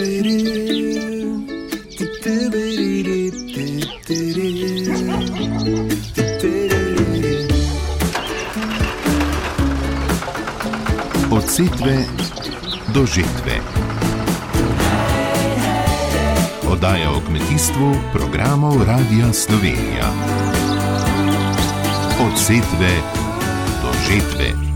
Od setve do žetve. Oddaja o kmetijstvu programov Radia Slovenija. Od setve do žetve.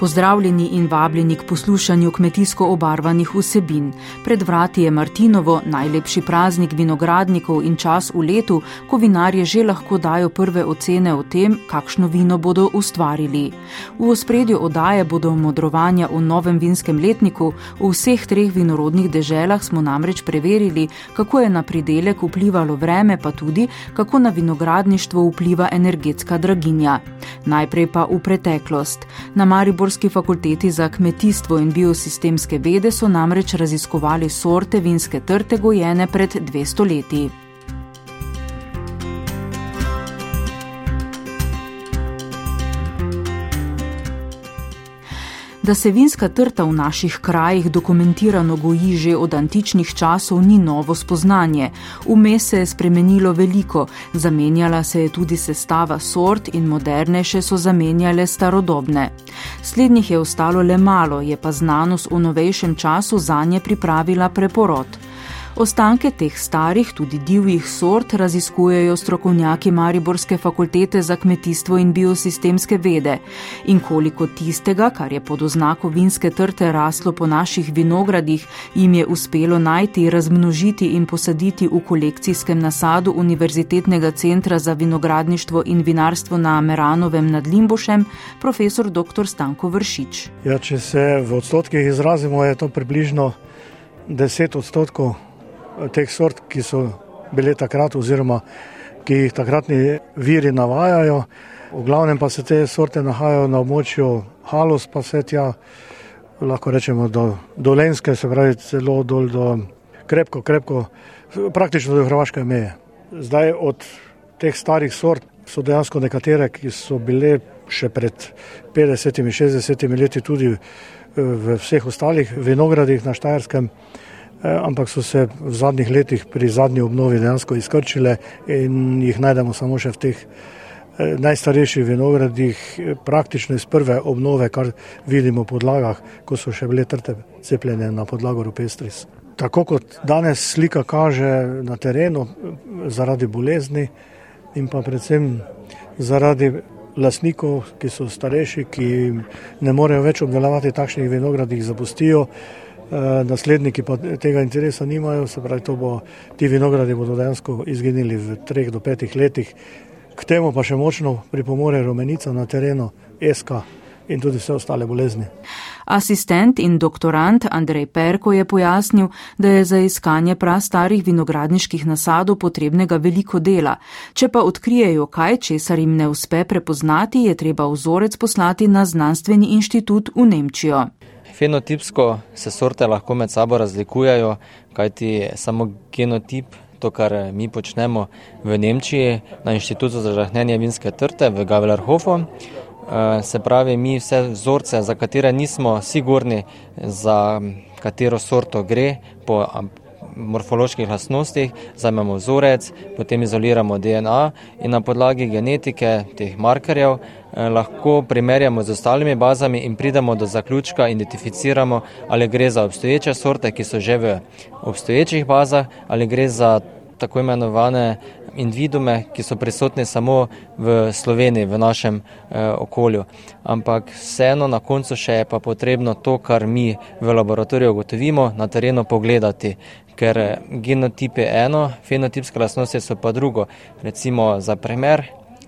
Pozdravljeni in vabljeni k poslušanju kmetijsko obarvanih vsebin. Pred vrati je Martinovo, najlepši praznik vinogradnikov in čas v letu, ko vinarje že lahko dajo prve ocene o tem, kakšno vino bodo ustvarili. V ospredju odaje bodo modrovanja v novem vinskem letniku. V vseh treh vinorodnih deželah smo namreč preverili, kako je na pridelek vplivalo vreme, pa tudi, kako na vinogradništvo vpliva energetska draginja. Najprej pa v preteklost. Na Maribor Mariborski fakulteti za kmetijstvo in biosistemske vede so namreč raziskovali sorte vinske trte gojene pred 200 leti. Da se vinska trta v naših krajih dokumentirano goji že od antičnih časov, ni novo spoznanje. Vmes se je spremenilo veliko, zamenjala se je tudi sestava sort in modernejše so zamenjale starodobne. Slednjih je ostalo le malo, je pa znanost v novejšem času za nje pripravila preporod. Ostanke teh starih, tudi divjih sort raziskujejo strokovnjaki Mariborske fakultete za kmetijstvo in biosistemske vede. In koliko tistega, kar je pod oznako vinske trte raslo po naših vinogradih, jim je uspelo najti, razmnožiti in posaditi v kolekcijskem nasadu Univerzitetnega centra za vinogradništvo in vinarstvo na Meranovem nad Limbošem, profesor dr. Stanko Vršič. Ja, če se v odstotkih izrazimo, je to približno 10 odstotkov teh sort, ki so bile takrat, oziroma ki jih takratni viri navajajo. V glavnem pa se te sorte nahajajo na območju Halos, pa se tja, lahko rečemo, do Dolenske, se pravi, celo dol do krepko, krepko, praktično do Hrvaške meje. Zdaj od teh starih sort so dejansko nekatere, ki so bile še pred 50-60 leti tudi v vseh ostalih vinogradih na Štajerskem. Eh, ampak so se v zadnjih letih pri zadnji obnovi dejansko izkrčile in jih najdemo samo še v teh eh, najstarejših vinogradih, eh, praktično iz prve obnove, kar vidimo v podlagah, ko so še bile trte cepljene na podlago rupestris. Tako kot danes slika kaže na terenu, zaradi bolezni in pa predvsem zaradi lasnikov, ki so starejši, ki ne morejo več obdelovati takšnih vinogradih, zapustijo. Eh, nasledniki pa tega interesa nimajo, se pravi, bo, ti vinogradi bodo dejansko izginili v treh do petih letih. K temu pa še močno pripomore rumenica na terenu, eska in tudi vse ostale bolezni. Asistent in doktorant Andrej Perko je pojasnil, da je za iskanje prastarih vinogradniških nasadov potrebnega veliko dela. Če pa odkrijejo kaj, česar jim ne uspe prepoznati, je treba vzorec poslati na znanstveni inštitut v Nemčijo. Fenotipsko se sorte lahko med sabo razlikujejo, kajti samo genotip, to kar mi počnemo v Nemčiji na inštitutu za žahnenje vinske trte v Gavelerhofu, eh, se pravi, mi vse vzorce, za katere nismo sigurni, za katero sorto gre, po morfoloških lastnostih, zajmemo vzorec, potem izoliramo DNA in na podlagi genetike teh markerjev eh, lahko primerjamo z ostalimi bazami in pridemo do zaključka, identificiramo, ali gre za obstoječe sorte, ki so že v obstoječih bazah, ali gre za tako imenovane individume, ki so prisotni samo v Sloveniji, v našem eh, okolju. Ampak vseeno na koncu še je pa potrebno to, kar mi v laboratoriju ugotovimo, na terenu pogledati, ker eh, genotip je eno, fenotipske lastnosti so pa drugo. Recimo za primer,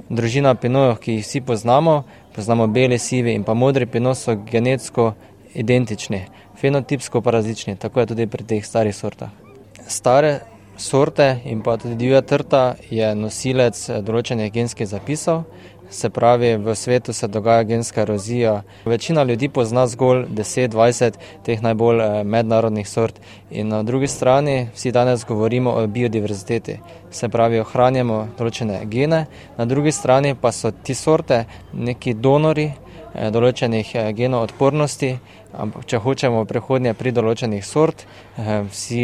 družina pinojev, ki jih vsi poznamo, poznamo bele, sive in pa modri pinoj, so genetsko identični, fenotipsko pa različni, tako je tudi pri teh starih sortah. Stare sorte in pa tudi divja trta je nosilec določenih genskih zapisov, se pravi, v svetu se dogaja genska erozija. Večina ljudi pozna zgolj 10-20 teh najbolj eh, mednarodnih sort. In na drugi strani vsi danes govorimo o biodiverziteti, se pravi, ohranjamo določene gene, na drugi strani pa so ti sorte neki donori določenih genov odpornosti. Če hočemo prihodnje pri določenih sort, vsi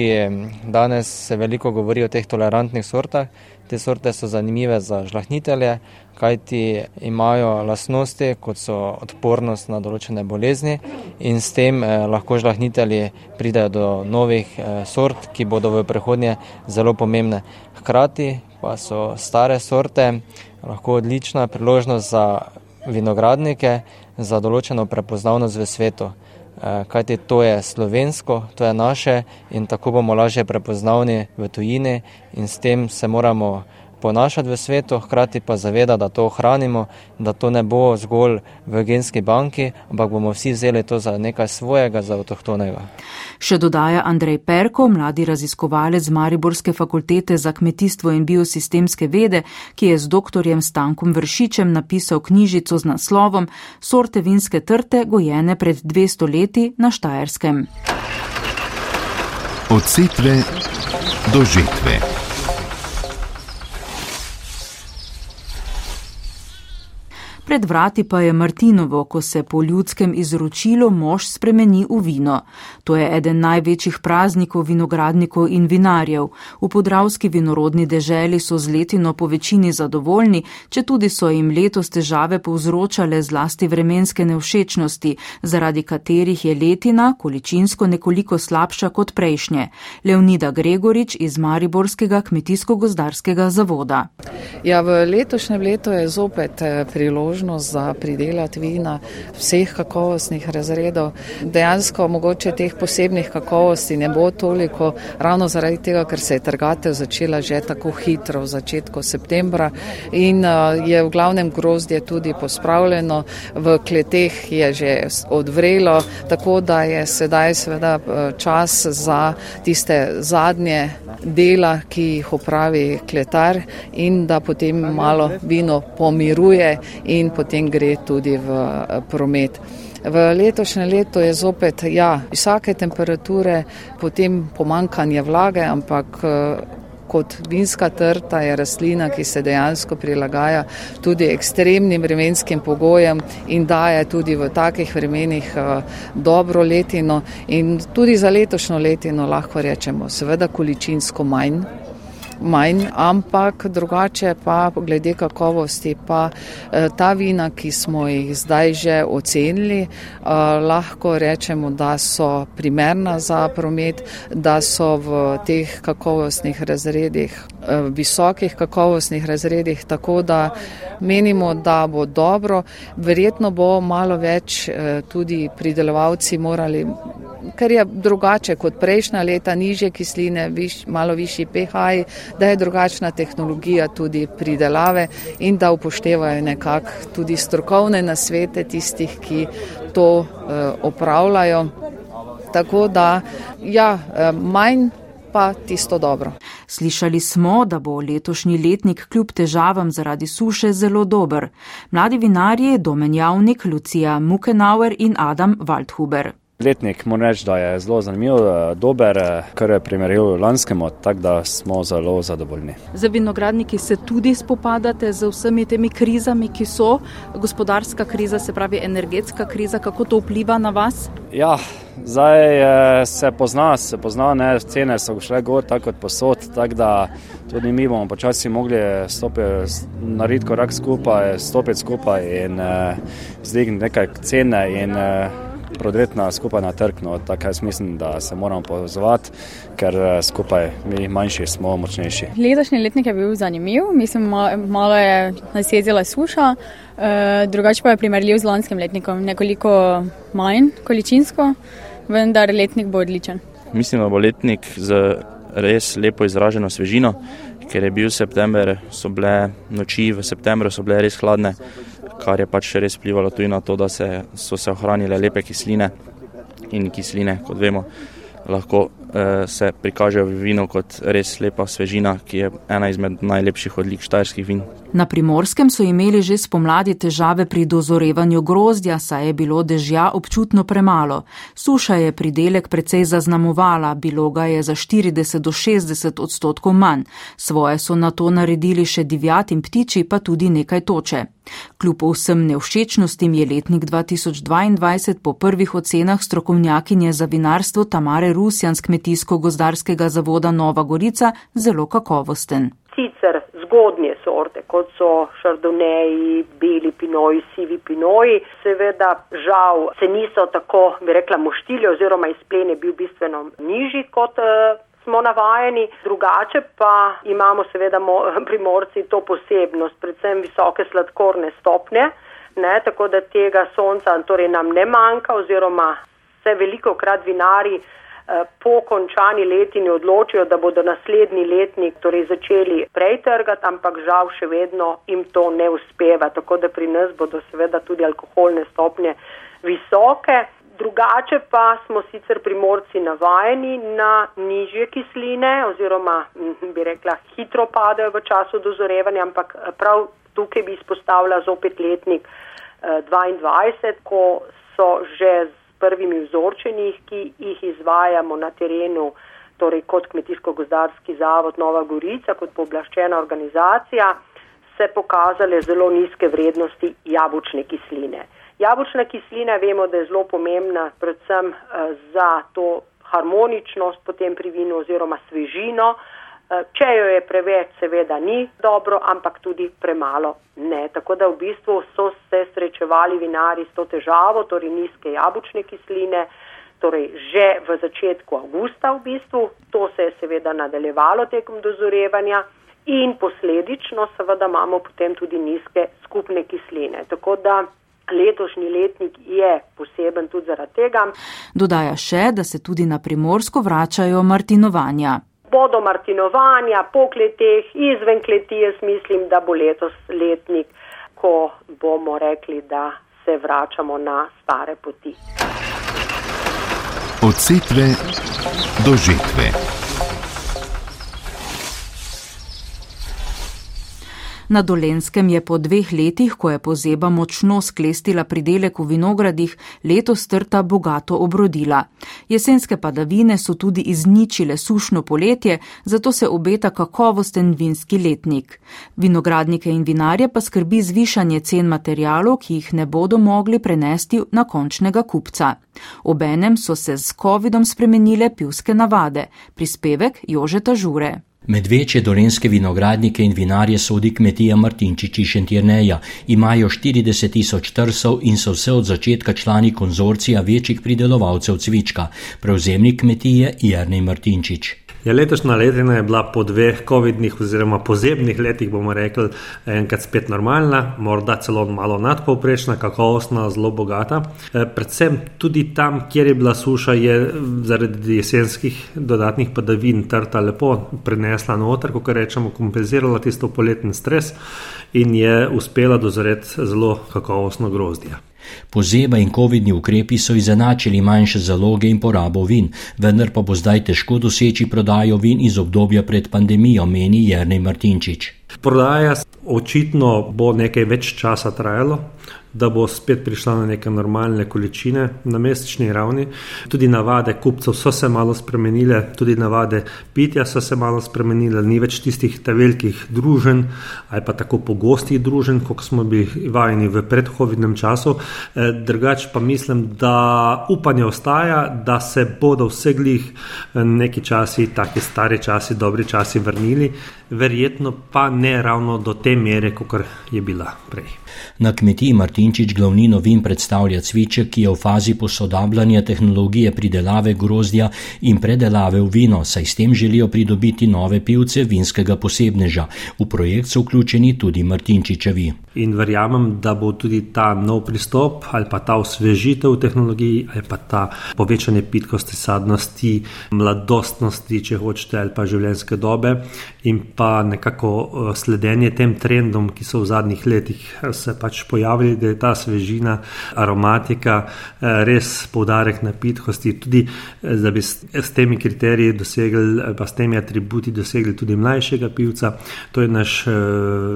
danes se veliko govori o teh tolerantnih sortah. Te sorte so zanimive za žlahnitelje, kajti imajo lastnosti, kot so odpornost na določene bolezni in s tem lahko žlahnitelji pridejo do novih sort, ki bodo v prihodnje zelo pomembne. Hkrati pa so stare sorte lahko odlična priložnost za vinogradnike, za določeno prepoznavnost v svetu. Kajti to je slovensko, to je naše in tako bomo lažje prepoznavni v tujini in s tem se moramo ponašati v svetu, hkrati pa zavedati, da to ohranimo, da to ne bo zgolj v genski banki, ampak bomo vsi vzeli to za nekaj svojega, za avtohtonega. Še dodaja Andrej Perko, mladi raziskovalec z Mariborske fakultete za kmetijstvo in biosistemske vede, ki je z doktorjem Stankom Vršičem napisal knjižico z naslovom Sorte vinske trte gojene pred 200 leti na Štajerskem. Od setve do žetve. Pred vrati pa je Martinovo, ko se po ljudskem izročilu mož spremeni v vino. To je eden največjih praznikov vinogradnikov in vinarjev. V podravski vinorodni deželi so z letino po večini zadovoljni, če tudi so jim letos težave povzročale zlasti vremenske nevšečnosti, zaradi katerih je letina količinsko nekoliko slabša kot prejšnje. Leonida Gregorič iz Mariborskega kmetijsko-gozdarskega zavoda. Ja, v letošnjem letu je zopet priložnost možnost za pridelati vina vseh kakovostnih razredov. Dejansko mogoče teh posebnih kakovosti ne bo toliko, ravno zaradi tega, ker se je trgatev začela že tako hitro v začetku septembra in je v glavnem grozdje tudi pospravljeno, v kleteh je že odvrelo, tako da je sedaj seveda čas za tiste zadnje dela, ki jih opravi kletar in da potem malo vino pomiruje in potem gre tudi v eh, promet. V letošnjem letu je zopet ja, visoke temperature, potem pomankanje vlage, ampak eh, kot vinska trta je rastlina, ki se dejansko prilagaja tudi ekstremnim vremenskim pogojem in daje tudi v takih vremenih eh, dobro letino in tudi za letošnjo letino lahko rečemo seveda količinsko manj manj, ampak drugače pa glede kakovosti pa eh, ta vina, ki smo jih zdaj že ocenili, eh, lahko rečemo, da so primerna za promet, da so v teh kakovostnih razredih, eh, visokih kakovostnih razredih, tako da menimo, da bo dobro. Verjetno bo malo več tudi pridelovalci morali ker je drugače kot prejšnja leta, niže kisline, viš, malo višji pH, da je drugačna tehnologija tudi pridelave in da upoštevajo nekako tudi strokovne nasvete tistih, ki to eh, opravljajo. Tako da, ja, eh, manj. Pa tisto dobro. Slišali smo, da bo letošnji letnik kljub težavam zaradi suše zelo dober. Mladi vinarji, domenjavnik Lucija Mukenauer in Adam Waldhuber. Letnik moram reči, da je zelo zanimiv, eh, dober, eh, kar je primerjal lanskemu, tako da smo zelo zadovoljni. Za vinogradniki se tudi spopadate z vsemi temi krizami, ki so gospodarska kriza, se pravi energetska kriza, kako to vpliva na vas? Ja, zdaj eh, se pozna, se pozna, ne, cene so šle gor, tako kot posod, tako da tudi mi bomo počasi mogli stopiti, narediti korak skupaj, stopiti skupaj in uh, zdigniti nekaj cene in uh, prodretna skupaj na trg. No, tako jaz mislim, da se moramo povezovati, ker eh, skupaj mi manjši smo močnejši. Letošnji letnik je bil zanimiv, mislim, malo je nas jezila suša, eh, drugače pa je primerljiv z lanskim letnikom, nekoliko manj količinsko, vendar letnik bo odličen. Mislim, da bo letnik z res lepo izraženo svežino, ker je bil september, so bile noči v septembru, so bile res hladne kar je pač res vplivalo tudi na to, da se, so se ohranile lepe kisline in kisline, kot vemo, lahko eh, se prikažejo v vinu kot res lepa svežina, ki je ena izmed najlepših odlik štajerskih vin. Na primorskem so imeli že spomladi težave pri dozorevanju grozdja, saj je bilo dežja občutno premalo. Suša je pridelek precej zaznamovala, bilo ga je za 40 do 60 odstotkov manj. Svoje so na to naredili še divjat in ptiči, pa tudi nekaj toče. Kljub vsem nevšečnostim je letnik 2022 po prvih ocenah strokovnjakinje za vinarstvo Tamare Rusjan z Kmetijsko-gozdarskega zavoda Nova Gorica zelo kakovosten. Sicer zgodnje sorte, kot so šardoneji, beli pinoji, sivi pinoji, seveda žal se niso tako, bi rekla, moštili oziroma izplen je bil bistveno nižji kot uh, smo navajeni. Drugače pa imamo seveda primorci to posebnost, predvsem visoke sladkorne stopnje, ne, tako da tega sonca torej nam ne manjka oziroma se veliko krat vinari Eh, po končani letini odločijo, da bodo naslednji letnik torej začeli prej trgati, ampak žal še vedno jim to ne uspeva. Tako da pri nas bodo seveda tudi alkoholne stopnje visoke. Drugače pa smo sicer primorci navajeni na nižje kisline oziroma hm, bi rekla hitro padajo v času dozorevanja, ampak eh, prav tukaj bi izpostavila zopet letnik 22, eh, ko so že z prvimi vzorčenih, ki jih izvajamo na terenu, torej kot Kmetijsko-gozdarski zavod Nova Gorica, kot pooblaščena organizacija, se pokazale zelo nizke vrednosti jabučne kisline. Jabučna kislina vemo, da je zelo pomembna predvsem eh, za to harmoničnost potem pri vinu oziroma svežino. Eh, če jo je preveč, seveda ni dobro, ampak tudi premalo ne. Tako da v bistvu so se srečevali vinari s to težavo, torej nizke jabučne kisline, torej že v začetku avgusta v bistvu. To se je seveda nadaljevalo tekom dozorevanja in posledično seveda imamo potem tudi nizke skupne kisline. Tako da letošnji letnik je poseben tudi zaradi tega. Dodaja še, da se tudi na primorsko vračajo martinovanja bodo martinovanja po kleteh, izven kleti, jaz mislim, da bo letos letnik, ko bomo rekli, da se vračamo na stare poti. Od setve do žetve. Na Dolenskem je po dveh letih, ko je pozeba močno sklestila pridelek v vinogradih, letos trta bogato obrodila. Jesenske padavine so tudi izničile sušno poletje, zato se obeta kakovosten vinski letnik. Vinogradnike in vinarje pa skrbi zvišanje cen materijalov, ki jih ne bodo mogli prenesti na končnega kupca. Obenem so se z COVID-om spremenile pivske navade. Prispevek Jožeta Žure. Med večje dolenske vinogradnike in vinarje sodi kmetija Martinčiči Šentirneja. Imajo 40 tisoč trsov in so vse od začetka člani konzorcija večjih pridelovalcev cvička. Prevzemnik kmetije Jernej Martinčič. Ja, letošnja letina je bila po dveh COVID-nih oziroma pozebnih letih, bomo rekli, enkrat spet normalna, morda celo malo nadpovprečna, kakovostna, zelo bogata. E, predvsem tudi tam, kjer je bila suša, je zaradi jesenskih dodatnih padavin trta lepo prenesla noter, kot rečemo, kompenzirala tisto poletni stres in je uspela dozoreti zelo kakovostno grozdje. Pozeba in COVID-ni ukrepi so izenačili manjše zaloge in porabo vin, vendar pa bo zdaj težko doseči prodajo vin iz obdobja pred pandemijo, meni Jrnej Martinčič. Prodaja očitno bo nekaj več časa trajalo, da bo spet prišla na neke normalne količine na mesečni ravni. Tudi navade kupcev so se malo spremenile, tudi navade pitja so se malo spremenile, ni več tistih velikih družen ali pa tako pogostih družen, kot smo bili vajeni v predhodnem času. E, drugač pa mislim, da upanje ostaja, da se bodo vse glih e, neki časi, taki stari časi, dobri časi vrnili, verjetno pa ne ravno do te mere, kot je bila prej. Na kmetiji Martinčič glavnino vin predstavlja cviček, ki je v fazi posodabljanja tehnologije pridelave grozdja in predelave v vino, saj s tem želijo pridobiti nove pivce vinskega posebneža. V projekt so vključeni tudi Martinčičevi. In verjamem, da bo tudi ta nov pristop ali pa ta osvežitev tehnologiji ali pa ta povečanje pitkosti, sadnosti, mladostnosti, če hočete, ali pa življenjske dobe in pa nekako eh, sledenje tem trendom trendom, ki so v zadnjih letih se pač pojavili, da je ta svežina, aromatika res poudarek na pitkosti, tudi da bi s temi kriteriji dosegli, pa s temi atributi dosegli tudi mlajšega pivca. To je naš,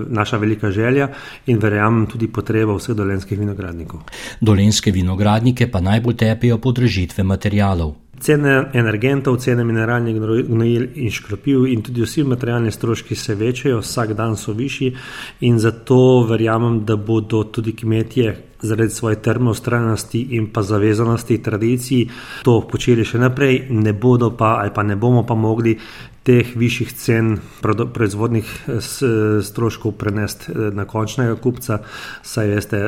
naša velika želja in verjamem tudi potreba vseh dolenskih vinogradnikov. Dolenske vinogradnike pa najbolj tepijo podražitve materijalov. Cene energentov, cene mineralnih gnojil in škropiv, in tudi vsi materialni stroški se večajo, vsak dan so višji, in zato verjamem, da bodo tudi kmetje zaradi svoje termoustrajnosti in pa zavezanosti tradiciji to počeli še naprej, ne bodo pa ali pa ne bomo pa mogli teh višjih cen proizvodnih stroškov prenesti na končnega kupca, saj veste,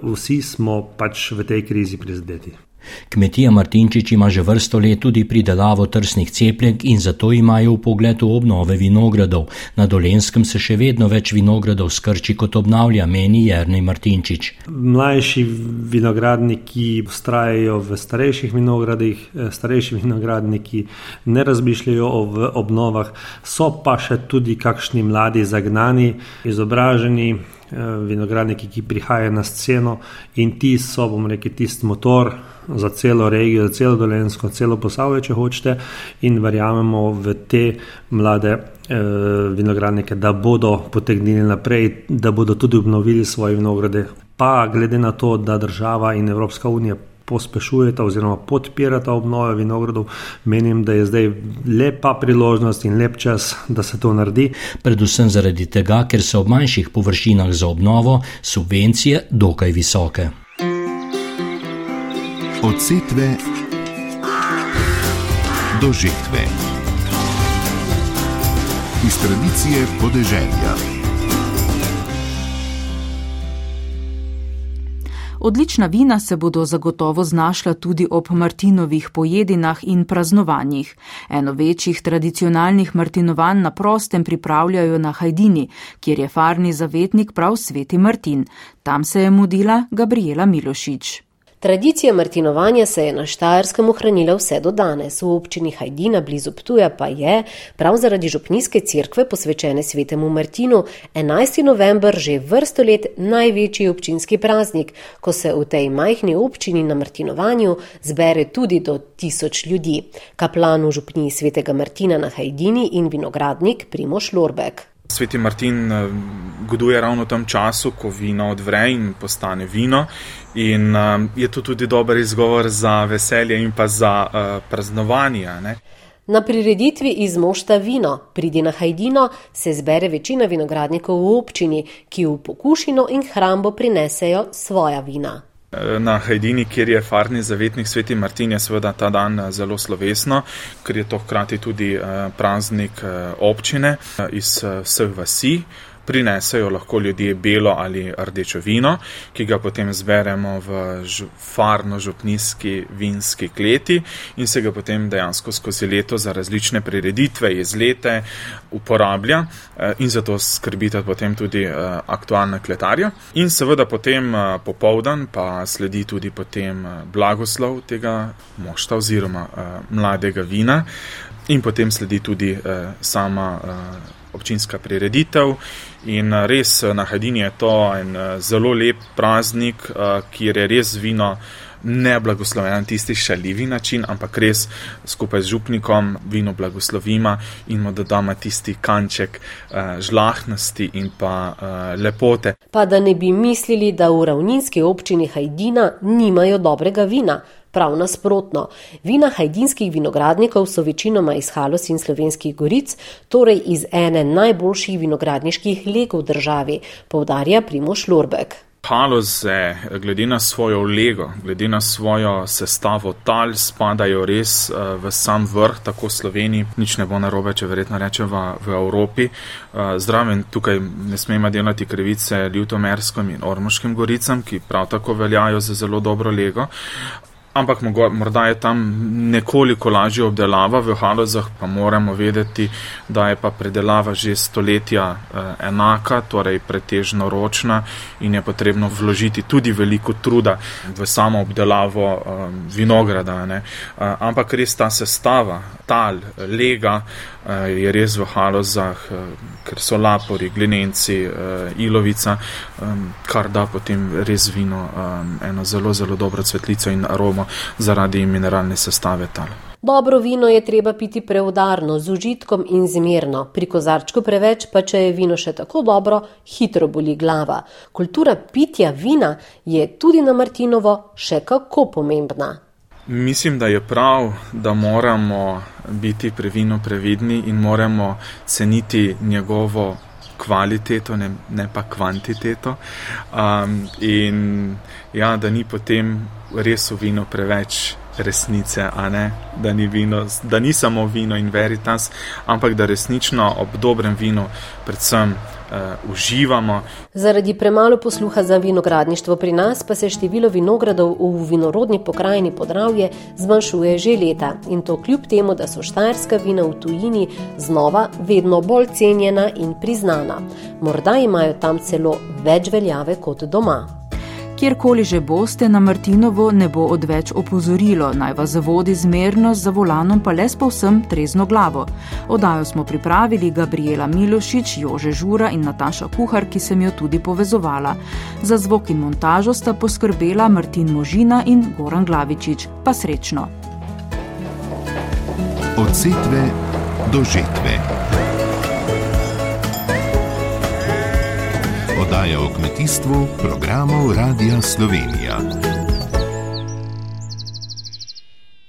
vsi smo pač v tej krizi prizadeti. Kmetija Martinčič ima že vrsto let tudi pridelavo trsnih cepljenk in zato imajo v pogledu obnove vinogradov. Na dolenskem se še vedno več vinogradov skrči kot obnavlja, meni Jrnej Martinčič. Mlajši vinogradniki ustrajajo v starejših vinogradih, starejši vinogradniki ne razmišljajo o obnovah, so pa še tudi kakšni mladi zagnani, izobraženi. Vinogradniki, ki prihajajo na sceno, in ti so, bomo rekli, tisti motor za celo regijo, za celo Dolensko, celo Posavje, če hočete, in verjamemo v te mlade eh, vinogradnike, da bodo potegnili naprej, da bodo tudi obnovili svoje vinograde. Pa glede na to, da država in Evropska unija pospešujeta oziroma podpirata obnove vinogradov, menim, da je zdaj lepa priložnost in lep čas, da se to naredi. Predvsem zaradi tega, ker so ob manjših površinah za obnovo subvencije dokaj visoke. Od setve do žetve. Iz tradicije podeželja. Odlična vina se bodo zagotovo znašla tudi ob Martinovih pojedinah in praznovanjih. Eno večjih tradicionalnih martinovanj na prostem pripravljajo na Hajdini, kjer je farni zavetnik prav sveti Martin. Tam se je mudila Gabriela Milošič. Tradicija martinovanja se je na Štajerskem ohranila vse do danes. V občini Hajdina blizu Ptuja pa je, prav zaradi župnijske cerkve posvečene svetemu Martinu, 11. november že vrsto let največji občinski praznik, ko se v tej majhni občini na martinovanju zbere tudi do tisoč ljudi. Kaplan v župniji svetega Martina na Hajdini in vinogradnik Primoš Lorbek. Sveti Martin goduje ravno v tem času, ko vino odvre in postane vino. In um, je to tudi dober izgovor za veselje in pa za uh, praznovanje. Ne? Na prireditvi iz Mošta vino, pridi na Hajdino, se zbere večina vinogradnikov v občini, ki v pokušino in hrambo prinesejo svoja vina. Na Hajdini, kjer je farni zavetnik sveti Martin, je seveda ta dan zelo slovesno, ker je to hkrati tudi praznik občine iz vseh vasi prinesejo lahko ljudje belo ali rdečo vino, ki ga potem zberemo v farno-župnijski vinski kleti in se ga potem dejansko skozi leto za različne prireditve, izlete uporablja eh, in zato skrbita potem tudi eh, aktualna kletarja. In seveda potem eh, popovdan pa sledi tudi potem blagoslov tega mošta oziroma mladega vina in potem sledi tudi sama občinska prireditev. In eh, res eh, na Hadini je to en eh, zelo lep praznik, kjer je res vino ne blagosloveno na tisti šaljivi način, ampak res skupaj z župnikom vino blagoslovima in mu dodamo tisti kanček žlahnosti in pa lepote. Pa da ne bi mislili, da v ravninski občini Hajdina nimajo dobrega vina. Prav nasprotno, vina hajdinskih vinogradnikov so večinoma iz Halos in slovenskih goric, torej iz ene najboljših vinogradniških leg v državi, povdarja Primoš Lorbek. Haloze, glede na svojo lego, glede na svojo sestavo tal, spadajo res v sam vrh, tako v Sloveniji, nič ne bo narobe, če verjetno rečem v, Evropi. Zdraven tukaj ne smemo delati krivice Ljutomerskim in Ormoškim goricam, ki prav tako veljajo za zelo dobro lego. Ampak morda je tam nekoliko lažja obdelava, v halozah pa moramo vedeti, da je pa predelava že stoletja eh, enaka, torej pretežno ročna in je potrebno vložiti tudi veliko truda v samo obdelavo eh, vinograda. Ne. Eh, ampak res ta sestava, tal, lega je res v halozah, eh, ker so lapori, glinenci, eh, ilovica, eh, kar da potem res vino eh, eno zelo, zelo dobro cvetlico in aromo zaradi mineralne sestave tal. Dobro vino je treba piti preudarno, z užitkom in zmerno, pri kozarčku preveč, pa če je vino še tako dobro, hitro boli glava. Kultura pitja vina je tudi na Martinovo še kako pomembna. Mislim, da je prav, da moramo biti pri vinu previdni in moramo ceniti njegovo kvaliteto, ne, ne pa kvantiteto. Um, in ja, da ni potem res v vinu preveč resnice, da ni, vino, da ni samo vino in veritas, ampak da resnično ob dobrem vinu predvsem uh, uživamo. Zaradi premalo posluha za vinogradništvo pri nas pa se število vinogradov v vinorodni pokrajini Podravje zmanjšuje že leta in to kljub temu, da so štajerska vina v tujini znova vedno bolj cenjena in priznana. Morda imajo tam celo več veljave kot doma. Kjerkoli že boste, na Martinovo ne bo odveč opozorilo, naj vas zavodi zmernost za volanom, pa le s povsem trezno glavo. Odajo smo pripravili Gabriela Milošič, Jože Žura in Nataša Kuhar, ki sem jo tudi povezovala. Za zvok in montažo sta poskrbela Martin Možina in Goran Glavičič. Pa srečno! Od setve do žetve. Oddaja o kmetijstvu programov Radia Slovenija.